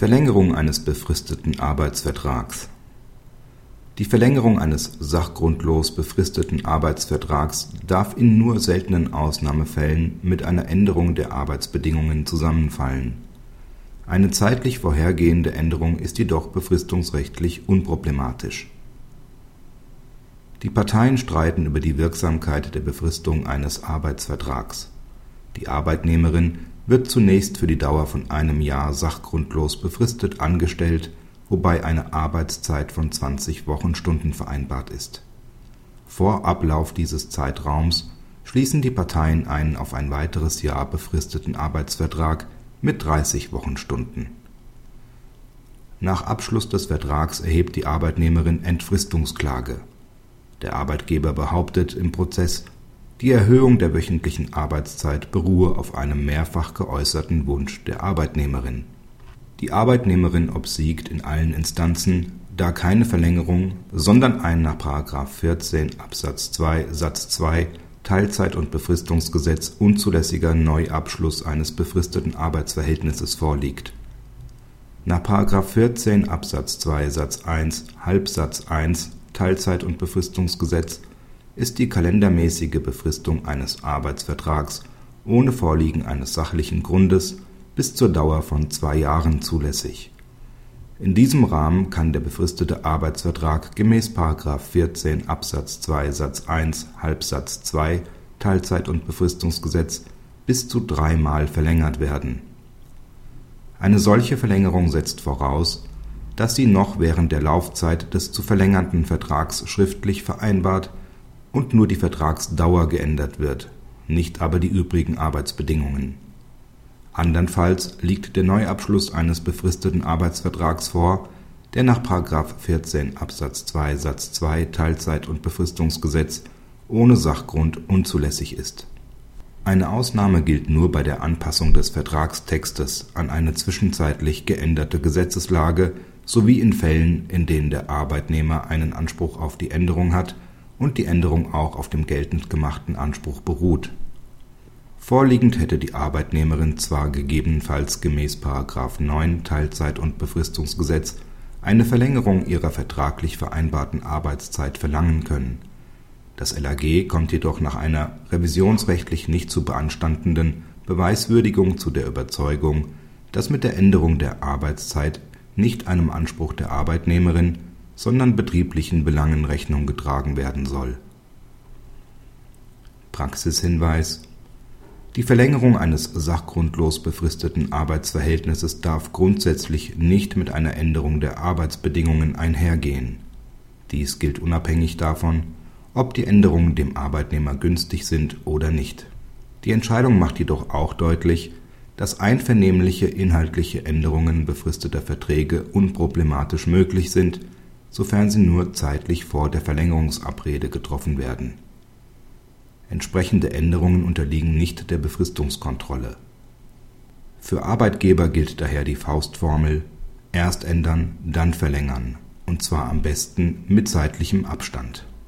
Verlängerung eines befristeten Arbeitsvertrags Die Verlängerung eines sachgrundlos befristeten Arbeitsvertrags darf in nur seltenen Ausnahmefällen mit einer Änderung der Arbeitsbedingungen zusammenfallen. Eine zeitlich vorhergehende Änderung ist jedoch befristungsrechtlich unproblematisch. Die Parteien streiten über die Wirksamkeit der Befristung eines Arbeitsvertrags. Die Arbeitnehmerin wird zunächst für die Dauer von einem Jahr sachgrundlos befristet angestellt, wobei eine Arbeitszeit von 20 Wochenstunden vereinbart ist. Vor Ablauf dieses Zeitraums schließen die Parteien einen auf ein weiteres Jahr befristeten Arbeitsvertrag mit 30 Wochenstunden. Nach Abschluss des Vertrags erhebt die Arbeitnehmerin Entfristungsklage. Der Arbeitgeber behauptet im Prozess die Erhöhung der wöchentlichen Arbeitszeit beruhe auf einem mehrfach geäußerten Wunsch der Arbeitnehmerin. Die Arbeitnehmerin obsiegt in allen Instanzen, da keine Verlängerung, sondern ein nach § 14 Absatz 2 Satz 2 Teilzeit und Befristungsgesetz unzulässiger Neuabschluss eines befristeten Arbeitsverhältnisses vorliegt. Nach § 14 Absatz 2 Satz 1 Halbsatz 1 Teilzeit und Befristungsgesetz ist die kalendermäßige Befristung eines Arbeitsvertrags ohne Vorliegen eines sachlichen Grundes bis zur Dauer von zwei Jahren zulässig. In diesem Rahmen kann der befristete Arbeitsvertrag gemäß § 14 Absatz 2 Satz 1 Halbsatz 2 Teilzeit und Befristungsgesetz bis zu dreimal verlängert werden. Eine solche Verlängerung setzt voraus, dass sie noch während der Laufzeit des zu verlängernden Vertrags schriftlich vereinbart und nur die Vertragsdauer geändert wird, nicht aber die übrigen Arbeitsbedingungen. Andernfalls liegt der Neuabschluss eines befristeten Arbeitsvertrags vor, der nach § 14 Absatz 2 Satz 2 Teilzeit und Befristungsgesetz ohne Sachgrund unzulässig ist. Eine Ausnahme gilt nur bei der Anpassung des Vertragstextes an eine zwischenzeitlich geänderte Gesetzeslage sowie in Fällen, in denen der Arbeitnehmer einen Anspruch auf die Änderung hat und die Änderung auch auf dem geltend gemachten Anspruch beruht. Vorliegend hätte die Arbeitnehmerin zwar gegebenenfalls gemäß § 9 Teilzeit und Befristungsgesetz eine Verlängerung ihrer vertraglich vereinbarten Arbeitszeit verlangen können. Das LAG kommt jedoch nach einer revisionsrechtlich nicht zu beanstandenden Beweiswürdigung zu der Überzeugung, dass mit der Änderung der Arbeitszeit nicht einem Anspruch der Arbeitnehmerin sondern betrieblichen Belangen Rechnung getragen werden soll. Praxishinweis Die Verlängerung eines sachgrundlos befristeten Arbeitsverhältnisses darf grundsätzlich nicht mit einer Änderung der Arbeitsbedingungen einhergehen. Dies gilt unabhängig davon, ob die Änderungen dem Arbeitnehmer günstig sind oder nicht. Die Entscheidung macht jedoch auch deutlich, dass einvernehmliche inhaltliche Änderungen befristeter Verträge unproblematisch möglich sind sofern sie nur zeitlich vor der Verlängerungsabrede getroffen werden. Entsprechende Änderungen unterliegen nicht der Befristungskontrolle. Für Arbeitgeber gilt daher die Faustformel erst ändern, dann verlängern, und zwar am besten mit zeitlichem Abstand